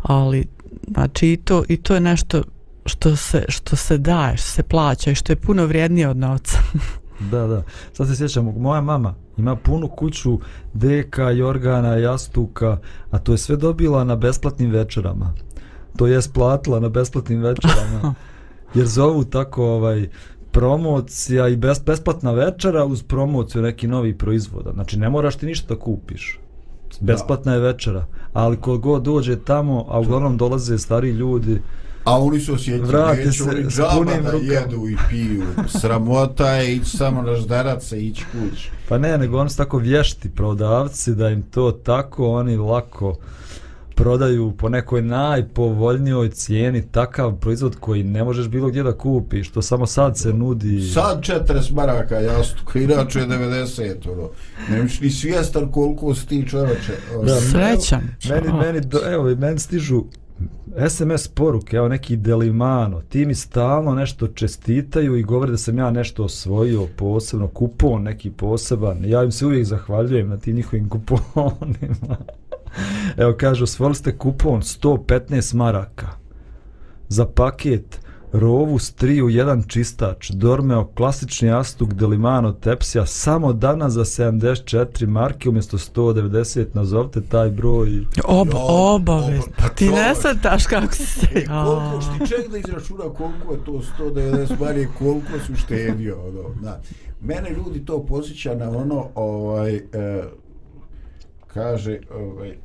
Ali, znači, i to, i to je nešto što se, što se daje, što se plaća i što je puno vrijednije od novca. Da, da. Sad se sjećam, moja mama ima punu kuću deka, jorgana, jastuka, a to je sve dobila na besplatnim večerama. To je splatila na besplatnim večerama. Jer zovu tako ovaj promocija i bes, besplatna večera uz promociju neki novi proizvoda. Znači ne moraš ti ništa da kupiš. Besplatna je večera. Ali ko god dođe tamo, a uglavnom dolaze stari ljudi, A oni su osjetili, Vrate se oni džaba da jedu i piju. Sramota je ići samo na žderac se ići kući. Pa ne, nego oni su tako vješti prodavci da im to tako oni lako prodaju po nekoj najpovoljnijoj cijeni takav proizvod koji ne možeš bilo gdje da kupiš, to samo sad se nudi. Sad 40 maraka jastuk, inače je 90, ono. Nemaš ni svjestan koliko si ti čoveče. ono. Da, Srećan. Meni, meni, do, evo, meni stižu SMS poruke, evo neki delimano, ti mi stalno nešto čestitaju i govore da sam ja nešto osvojio posebno, kupon neki poseban, ja im se uvijek zahvaljujem na tim njihovim kuponima. Evo kažu, osvojili ste kupon 115 maraka za paket Rovus 3 u 1 čistač, Dormeo klasični jastuk Delimano Tepsija, samo danas za 74 marke umjesto 190, nazovite taj broj. Ob, obavez. oba- pa Ti ne sataš kako si se... E, koliko ti ček da izračuna koliko je to 190 marije, koliko si uštedio, ono, da. Mene ljudi to posjeća na ono, ovaj, e, kaže, ovaj,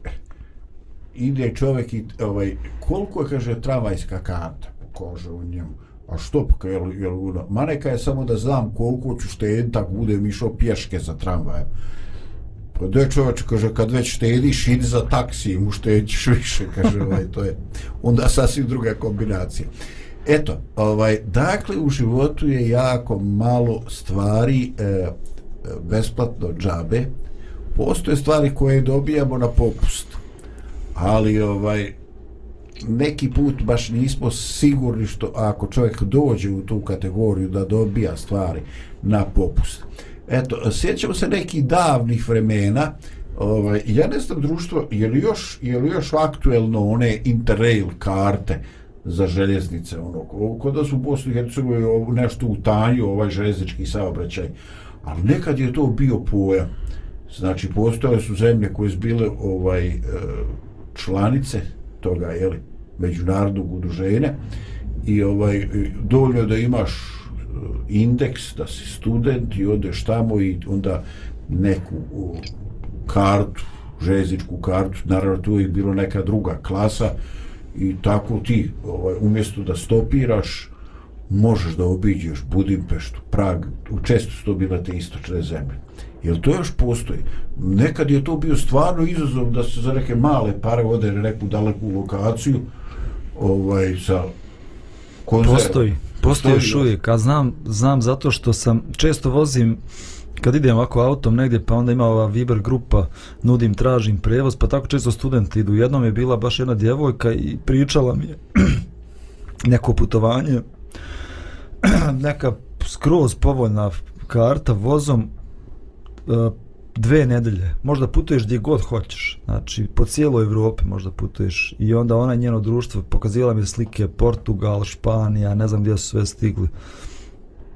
ide čovjek i, ovaj, koliko je, kaže, tramvajska karta po kože u njemu, A što, pa jel, jel, ono, ma neka je samo da znam koliko ću štediti ako budem išao pješke za tramvajem. Pa da čovječe, kaže, kad već štediš, idi za taksi, mu štediš više, kaže, ovaj, to je onda sasvim druga kombinacija. Eto, ovaj, dakle, u životu je jako malo stvari e, besplatno džabe. Postoje stvari koje dobijamo na popust. Ali, ovaj, neki put baš nismo sigurni što ako čovjek dođe u tu kategoriju da dobija stvari na popust. Eto, sjećamo se nekih davnih vremena, ovaj, ja ne znam društvo, je li još, je li još aktuelno one Interrail karte za željeznice, ono, kod da su u Bosni i Hercegovini nešto u tanju, ovaj željeznički saobraćaj, ali nekad je to bio pojam. Znači, postojale su zemlje koje su bile ovaj, e, članice toga, jeli, međunarodnog udruženja i ovaj, e, dovoljno da imaš e, indeks, da si student i odeš tamo i onda neku kartu, željezničku kartu, naravno tu je bilo neka druga klasa i tako ti ovaj, umjesto da stopiraš možeš da obiđeš Budimpeštu, Prag, često su to bile te istočne zemlje. Jel to još postoji? Nekad je to bio stvarno izazov da se za neke male pare ode na neku daleku lokaciju ovaj, sa konzervom. Postoji, postoji još uvijek, a znam, znam zato što sam, često vozim, kad idem ovako autom negdje, pa onda ima ova Viber grupa, nudim, tražim prevoz, pa tako često studenti idu. Jednom je bila baš jedna djevojka i pričala mi je neko putovanje, neka skroz povoljna karta vozom, E, dve nedelje, možda putuješ gdje god hoćeš, znači po cijeloj Evropi možda putuješ i onda ona njeno društvo pokazivala mi slike Portugal, Španija, ne znam gdje su sve stigli.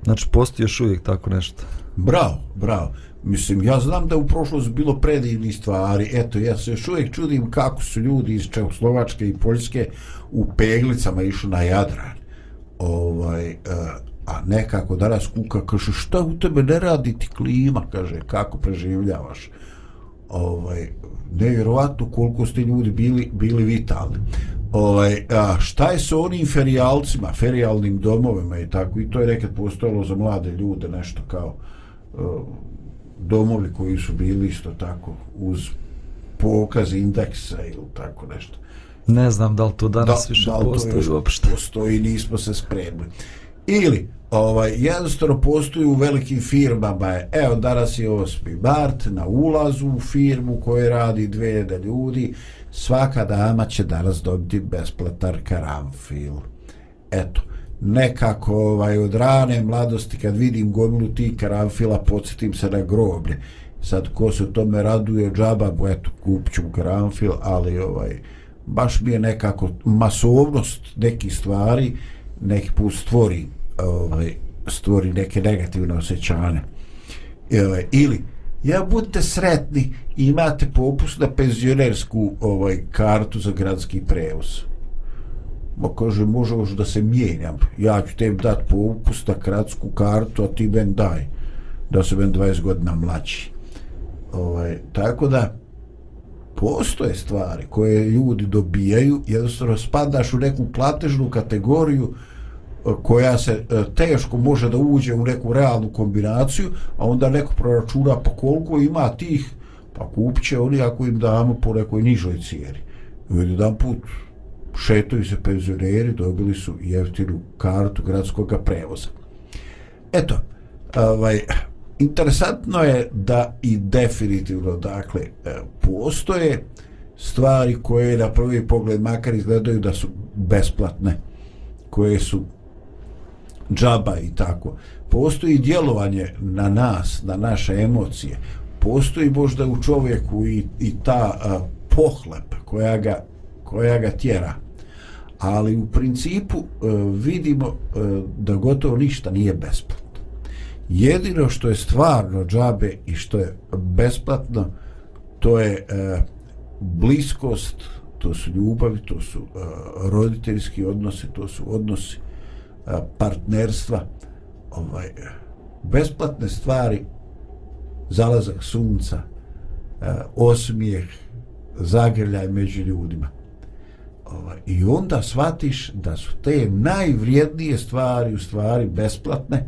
Znači postoji još uvijek tako nešto. Bravo, bravo. Mislim, ja znam da u prošlosti bilo predivni stvari. Eto, ja se još uvijek čudim kako su ljudi iz Čehoslovačke i Poljske u peglicama išli na Jadran. Ovaj, uh, a nekako danas kuka kaže šta u tebe ne radi ti klima? Kaže kako preživljavaš? Ovaj nevjerovatno koliko ste ljudi bili bili vitalni. Ovaj a šta je sa onim ferijalcima ferijalnim domovima i tako? I to je nekad postojalo za mlade ljude nešto kao uh, domovi koji su bili isto tako uz pokaz indeksa ili tako nešto. Ne znam da li to danas da, više da postoji uopšte. postoji nismo se spremili ili ovaj jednostavno postoji u velikim firmama evo danas je 8. mart na ulazu u firmu koje radi 2000 ljudi svaka dama će danas dobiti besplatan karamfil eto nekako ovaj, od rane mladosti kad vidim gomilu tih karamfila podsjetim se na groblje sad ko se tome raduje džaba bo eto kupću karamfil ali ovaj baš mi je nekako masovnost nekih stvari neki put stvori ovaj, stvori neke negativne osjećane. Ovaj, ili, ja budite sretni i imate popust na penzionersku ovaj, kartu za gradski prevoz. Ma kaže, može još da se mijenjam. Ja ću tebi dati popust na kratsku kartu, a ti ben daj. Da se ben 20 godina mlači. Ovaj, tako da, postoje stvari koje ljudi dobijaju, jednostavno spadaš u neku platežnu kategoriju e, koja se e, teško može da uđe u neku realnu kombinaciju, a onda neko proračuna pa koliko ima tih, pa kupit će oni ako im damo po nekoj nižoj cijeri. I jedan put šetaju se penzioneri, dobili su jeftinu kartu gradskog prevoza. Eto, ovaj, interesantno je da i definitivno, dakle, e, postoje stvari koje na prvi pogled makar izgledaju da su besplatne, koje su džaba i tako. Postoji djelovanje na nas, na naše emocije. Postoji možda u čovjeku i, i ta a, pohlep koja ga, koja ga tjera. Ali u principu a, vidimo a, da gotovo ništa nije besplatno. Jedino što je stvarno džabe i što je besplatno, to je e, bliskost, to su ljubavi, to su e, roditeljski odnosi, to su odnosi e, partnerstva. Ovaj besplatne stvari zalazak sunca e, osmijeh zagrljaj među ljudima. Ovaj, i onda shvatiš da su te najvrijednije stvari u stvari besplatne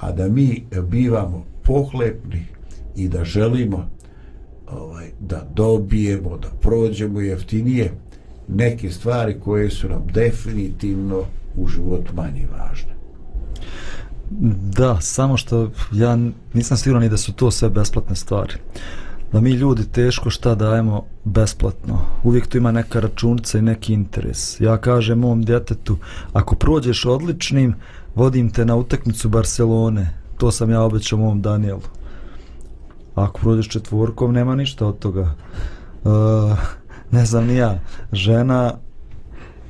a da mi bivamo pohlepni i da želimo ovaj, da dobijemo, da prođemo jeftinije neke stvari koje su nam definitivno u životu manje važne. Da, samo što ja nisam siguran i da su to sve besplatne stvari. Da mi ljudi teško šta dajemo besplatno. Uvijek tu ima neka računica i neki interes. Ja kažem mom djetetu, ako prođeš odličnim, vodim te na utakmicu Barcelone. To sam ja obećao mom Danielu. Ako prođeš četvorkom, nema ništa od toga. Uh, ne znam ni ja. Žena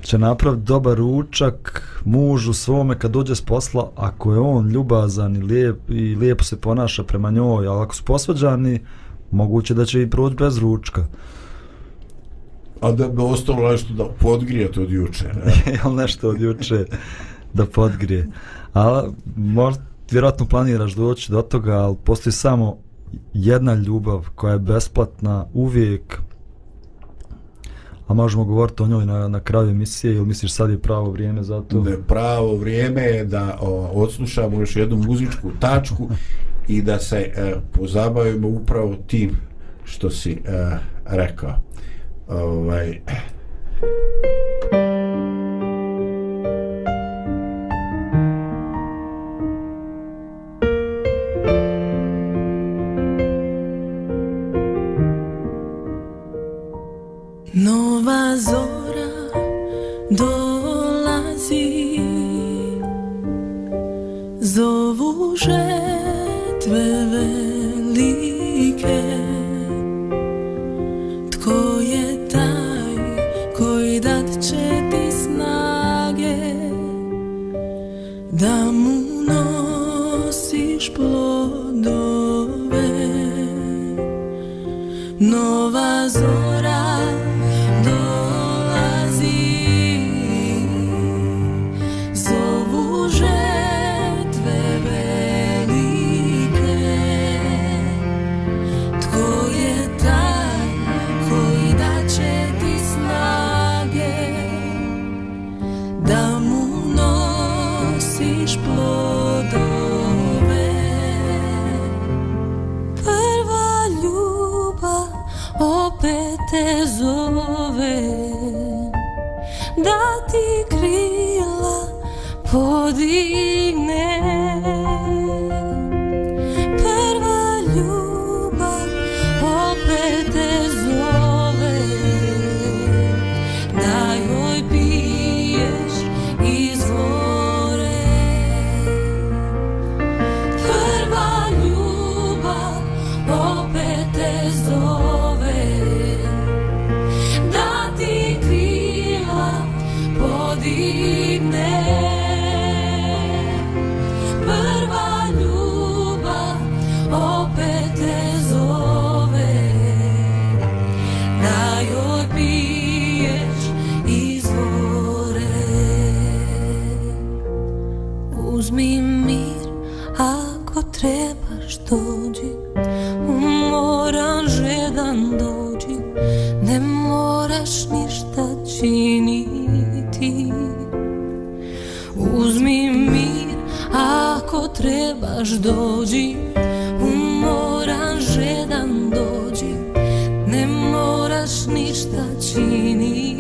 će napraviti dobar ručak mužu svome kad dođe s posla, ako je on ljubazan i, lijep, i lijepo se ponaša prema njoj, ali ako su posvađani, moguće da će i proći bez ručka. A da bi ostalo nešto da podgrijete od juče. Ne? Jel nešto od juče da podgrije. A možda, vjerojatno planiraš doći do toga, ali postoji samo jedna ljubav koja je besplatna uvijek A možemo govoriti o njoj na, na kraju emisije ili misliš sad je pravo vrijeme za to? Da pravo vrijeme je da o, odslušamo još jednu muzičku tačku i da se e, pozabavimo upravo tim što si e, rekao. Ovaj, Nova koji dat će ti snage Da mu nosiš plodove. Nova zora Jesus. Ako trebaš dođi. Umoran, žedan dođi. Ne moraš ništa činiti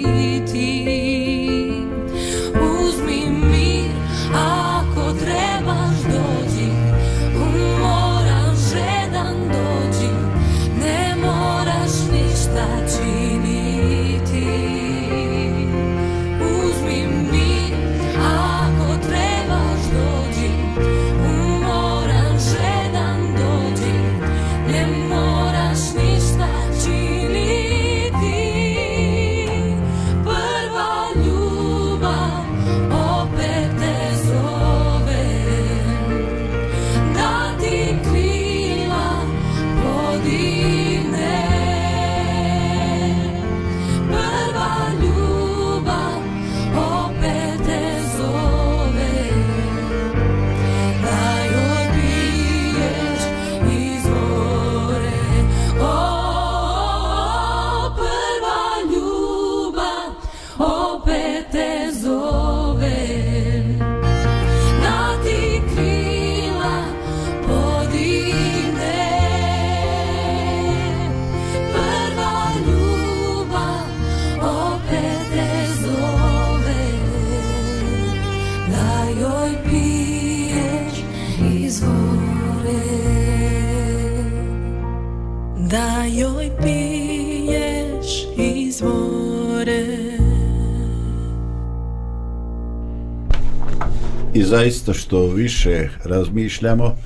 zaista što više razmišljamo,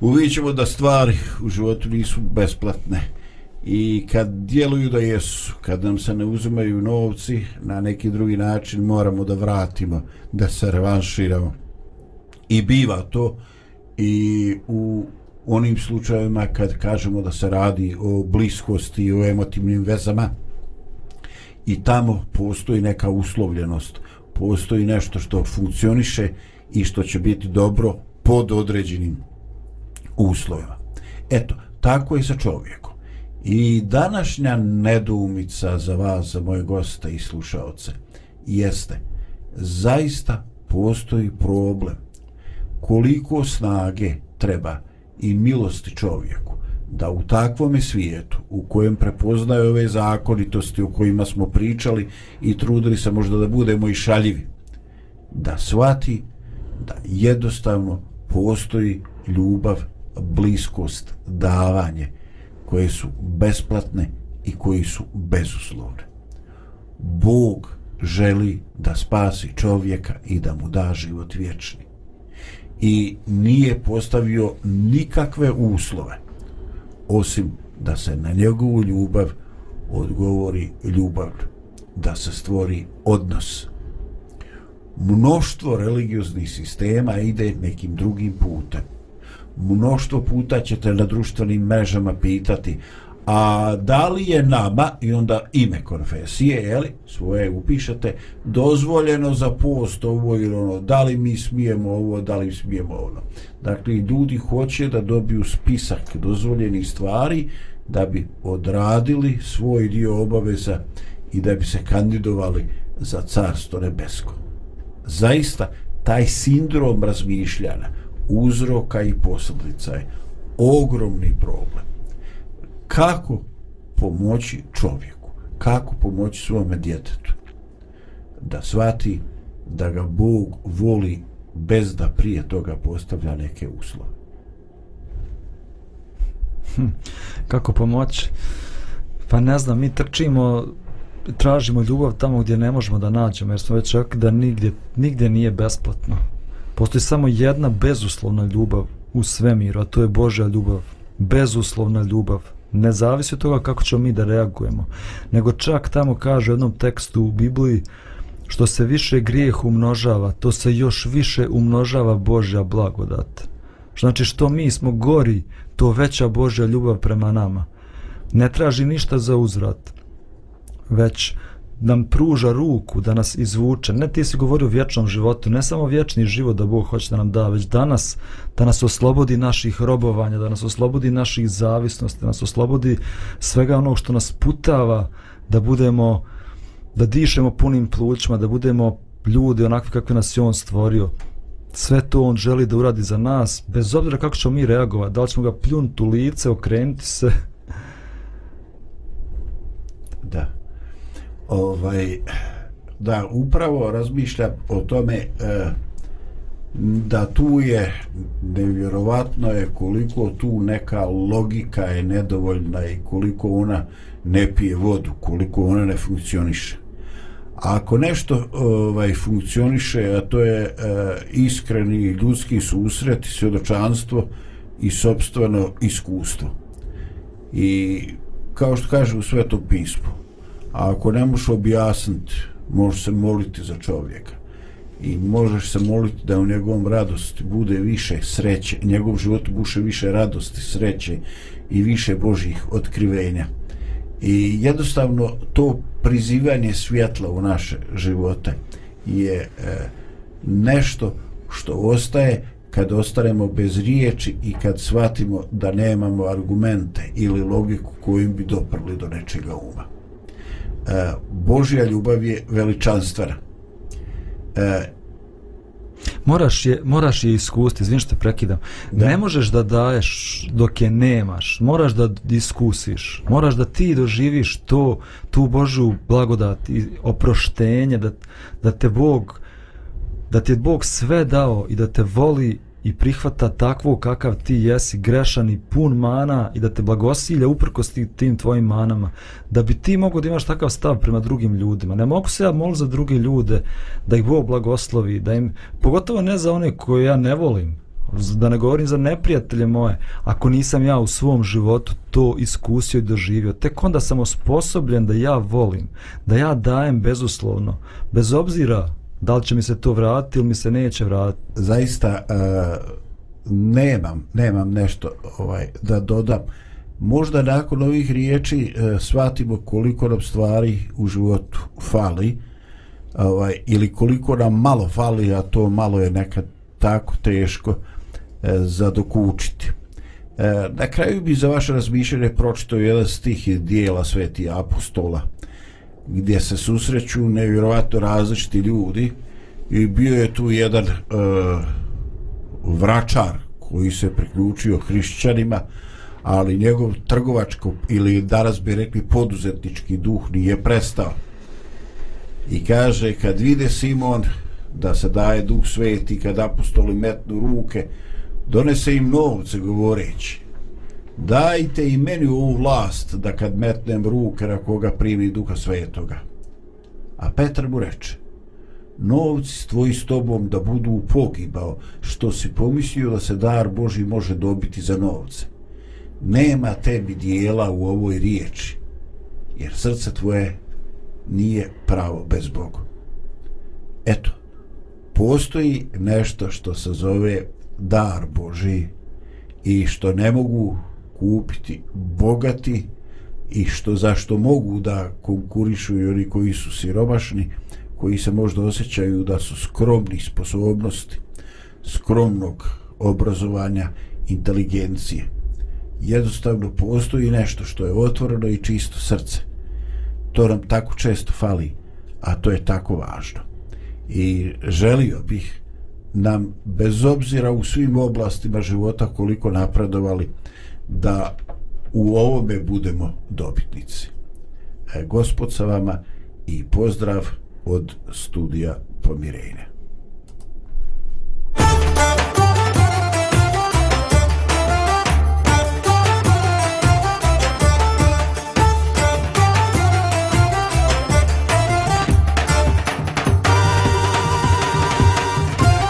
uvićemo da stvari u životu nisu besplatne. I kad djeluju da jesu, kad nam se ne uzimaju novci, na neki drugi način moramo da vratimo, da se revanširamo. I biva to i u onim slučajevima kad kažemo da se radi o bliskosti i o emotivnim vezama i tamo postoji neka uslovljenost postoji nešto što funkcioniše i što će biti dobro pod određenim uslovima. Eto, tako je sa čovjekom. I današnja nedoumica za vas, za moje goste i slušaoce, jeste, zaista postoji problem koliko snage treba i milosti čovjeku da u takvom svijetu u kojem prepoznaju ove zakonitosti o kojima smo pričali i trudili se možda da budemo i šaljivi da svati da jednostavno postoji ljubav, bliskost, davanje koje su besplatne i koji su bezuslovne. Bog želi da spasi čovjeka i da mu da život vječni. I nije postavio nikakve uslove osim da se na njegovu ljubav odgovori ljubav, da se stvori odnos. Mnoštvo religioznih sistema ide nekim drugim putem. Mnoštvo puta ćete na društvenim mrežama pitati a da li je nama i onda ime konfesije, jeli, svoje upišete, dozvoljeno za post ovo ili ono, da li mi smijemo ovo, da li smijemo ono. Dakle, ljudi hoće da dobiju spisak dozvoljenih stvari da bi odradili svoj dio obaveza i da bi se kandidovali za carstvo nebesko. Zaista, taj sindrom razmišljanja, uzroka i posljedica je ogromni problem kako pomoći čovjeku, kako pomoći svome djetetu da svati da ga Bog voli bez da prije toga postavlja neke uslove. Hm, kako pomoći? Pa ne znam, mi trčimo, tražimo ljubav tamo gdje ne možemo da nađemo, jer smo već rekli da nigdje, nigdje nije besplatno. Postoji samo jedna bezuslovna ljubav u svemiru, a to je Božja ljubav. Bezuslovna ljubav ne zavisi od toga kako ćemo mi da reagujemo, nego čak tamo kaže u jednom tekstu u Bibliji što se više grijeh umnožava, to se još više umnožava Božja blagodat. Znači što mi smo gori, to veća Božja ljubav prema nama. Ne traži ništa za uzvrat, već nam pruža ruku da nas izvuče. Ne ti si govorio o vječnom životu, ne samo vječni život da Bog hoće da nam da, već danas da nas oslobodi naših robovanja, da nas oslobodi naših zavisnosti, da nas oslobodi svega onog što nas putava da budemo, da dišemo punim plućima, da budemo ljudi onakvi kakvi nas je On stvorio. Sve to On želi da uradi za nas, bez obzira kako ćemo mi reagovati, da li ćemo ga pljunuti u lice, okrenuti se. Da ovaj da upravo razmišlja o tome e, da tu je nevjerovatno je koliko tu neka logika je nedovoljna i koliko ona ne pije vodu, koliko ona ne funkcioniše. A ako nešto ovaj funkcioniše, a to je e, iskreni ljudski susret i svjedočanstvo i sobstveno iskustvo. I kao što kaže u Svetom pismu, A ako ne možeš objasniti, možeš se moliti za čovjeka. I možeš se moliti da u njegovom radosti bude više sreće, njegov život buše više radosti, sreće i više Božih otkrivenja. I jednostavno to prizivanje svjetla u naše živote je e, nešto što ostaje kad ostaremo bez riječi i kad shvatimo da nemamo argumente ili logiku kojim bi doprli do nečega uma. E, Božja ljubav je veličanstvena. E, Moraš je, moraš je iskusiti, izvim što te prekidam. Da. Ne možeš da daješ dok je nemaš. Moraš da iskusiš. Moraš da ti doživiš to, tu Božju blagodat i oproštenje, da, da te Bog da ti je Bog sve dao i da te voli i prihvata takvo kakav ti jesi, grešan i pun mana i da te blagosilja uprkos ti- tim tvojim manama, da bi ti mogao da imaš takav stav prema drugim ljudima. Ne mogu se ja moliti za druge ljude da ih Bog blagoslovi, da im, pogotovo ne za one koje ja ne volim, da ne govorim za neprijatelje moje, ako nisam ja u svom životu to iskusio i doživio, tek onda sam osposobljen da ja volim, da ja dajem bezuslovno, bez obzira da li će mi se to vratiti ili mi se neće vratiti. zaista uh, nemam nemam nešto ovaj da dodam. Možda nakon ovih riječi uh, shvatimo koliko nam stvari u životu fali ovaj ili koliko nam malo fali a to malo je nekad tako teško e, uh, za dokučiti uh, na kraju bi za vaše razmišljanje pročitao jedan stih iz dijela sveti apostola gdje se susreću nevjerovatno različiti ljudi i bio je tu jedan e, vračar koji se priključio hrišćanima ali njegov trgovačko ili danas bi rekli poduzetnički duh nije prestao. I kaže kad vide Simon da se daje duh sveti kad apostoli metnu ruke donese im novce govoreći dajte i meni ovu vlast da kad metnem ruke na koga primi duha svetoga a Petar mu reče novci tvoji s tobom da budu pogibao, što si pomislio da se dar Boži može dobiti za novce. Nema tebi dijela u ovoj riječi, jer srce tvoje nije pravo bez Boga. Eto, postoji nešto što se zove dar Boži i što ne mogu kupiti bogati i što zašto mogu da konkurišu i oni koji su siromašni, koji se možda osjećaju da su skromni sposobnosti, skromnog obrazovanja, inteligencije. Jednostavno postoji nešto što je otvoreno i čisto srce. To nam tako često fali, a to je tako važno. I želio bih nam, bez obzira u svim oblastima života koliko napredovali, da u ovome budemo dobitnici. E, gospod sa vama i pozdrav od studija Pomirenja.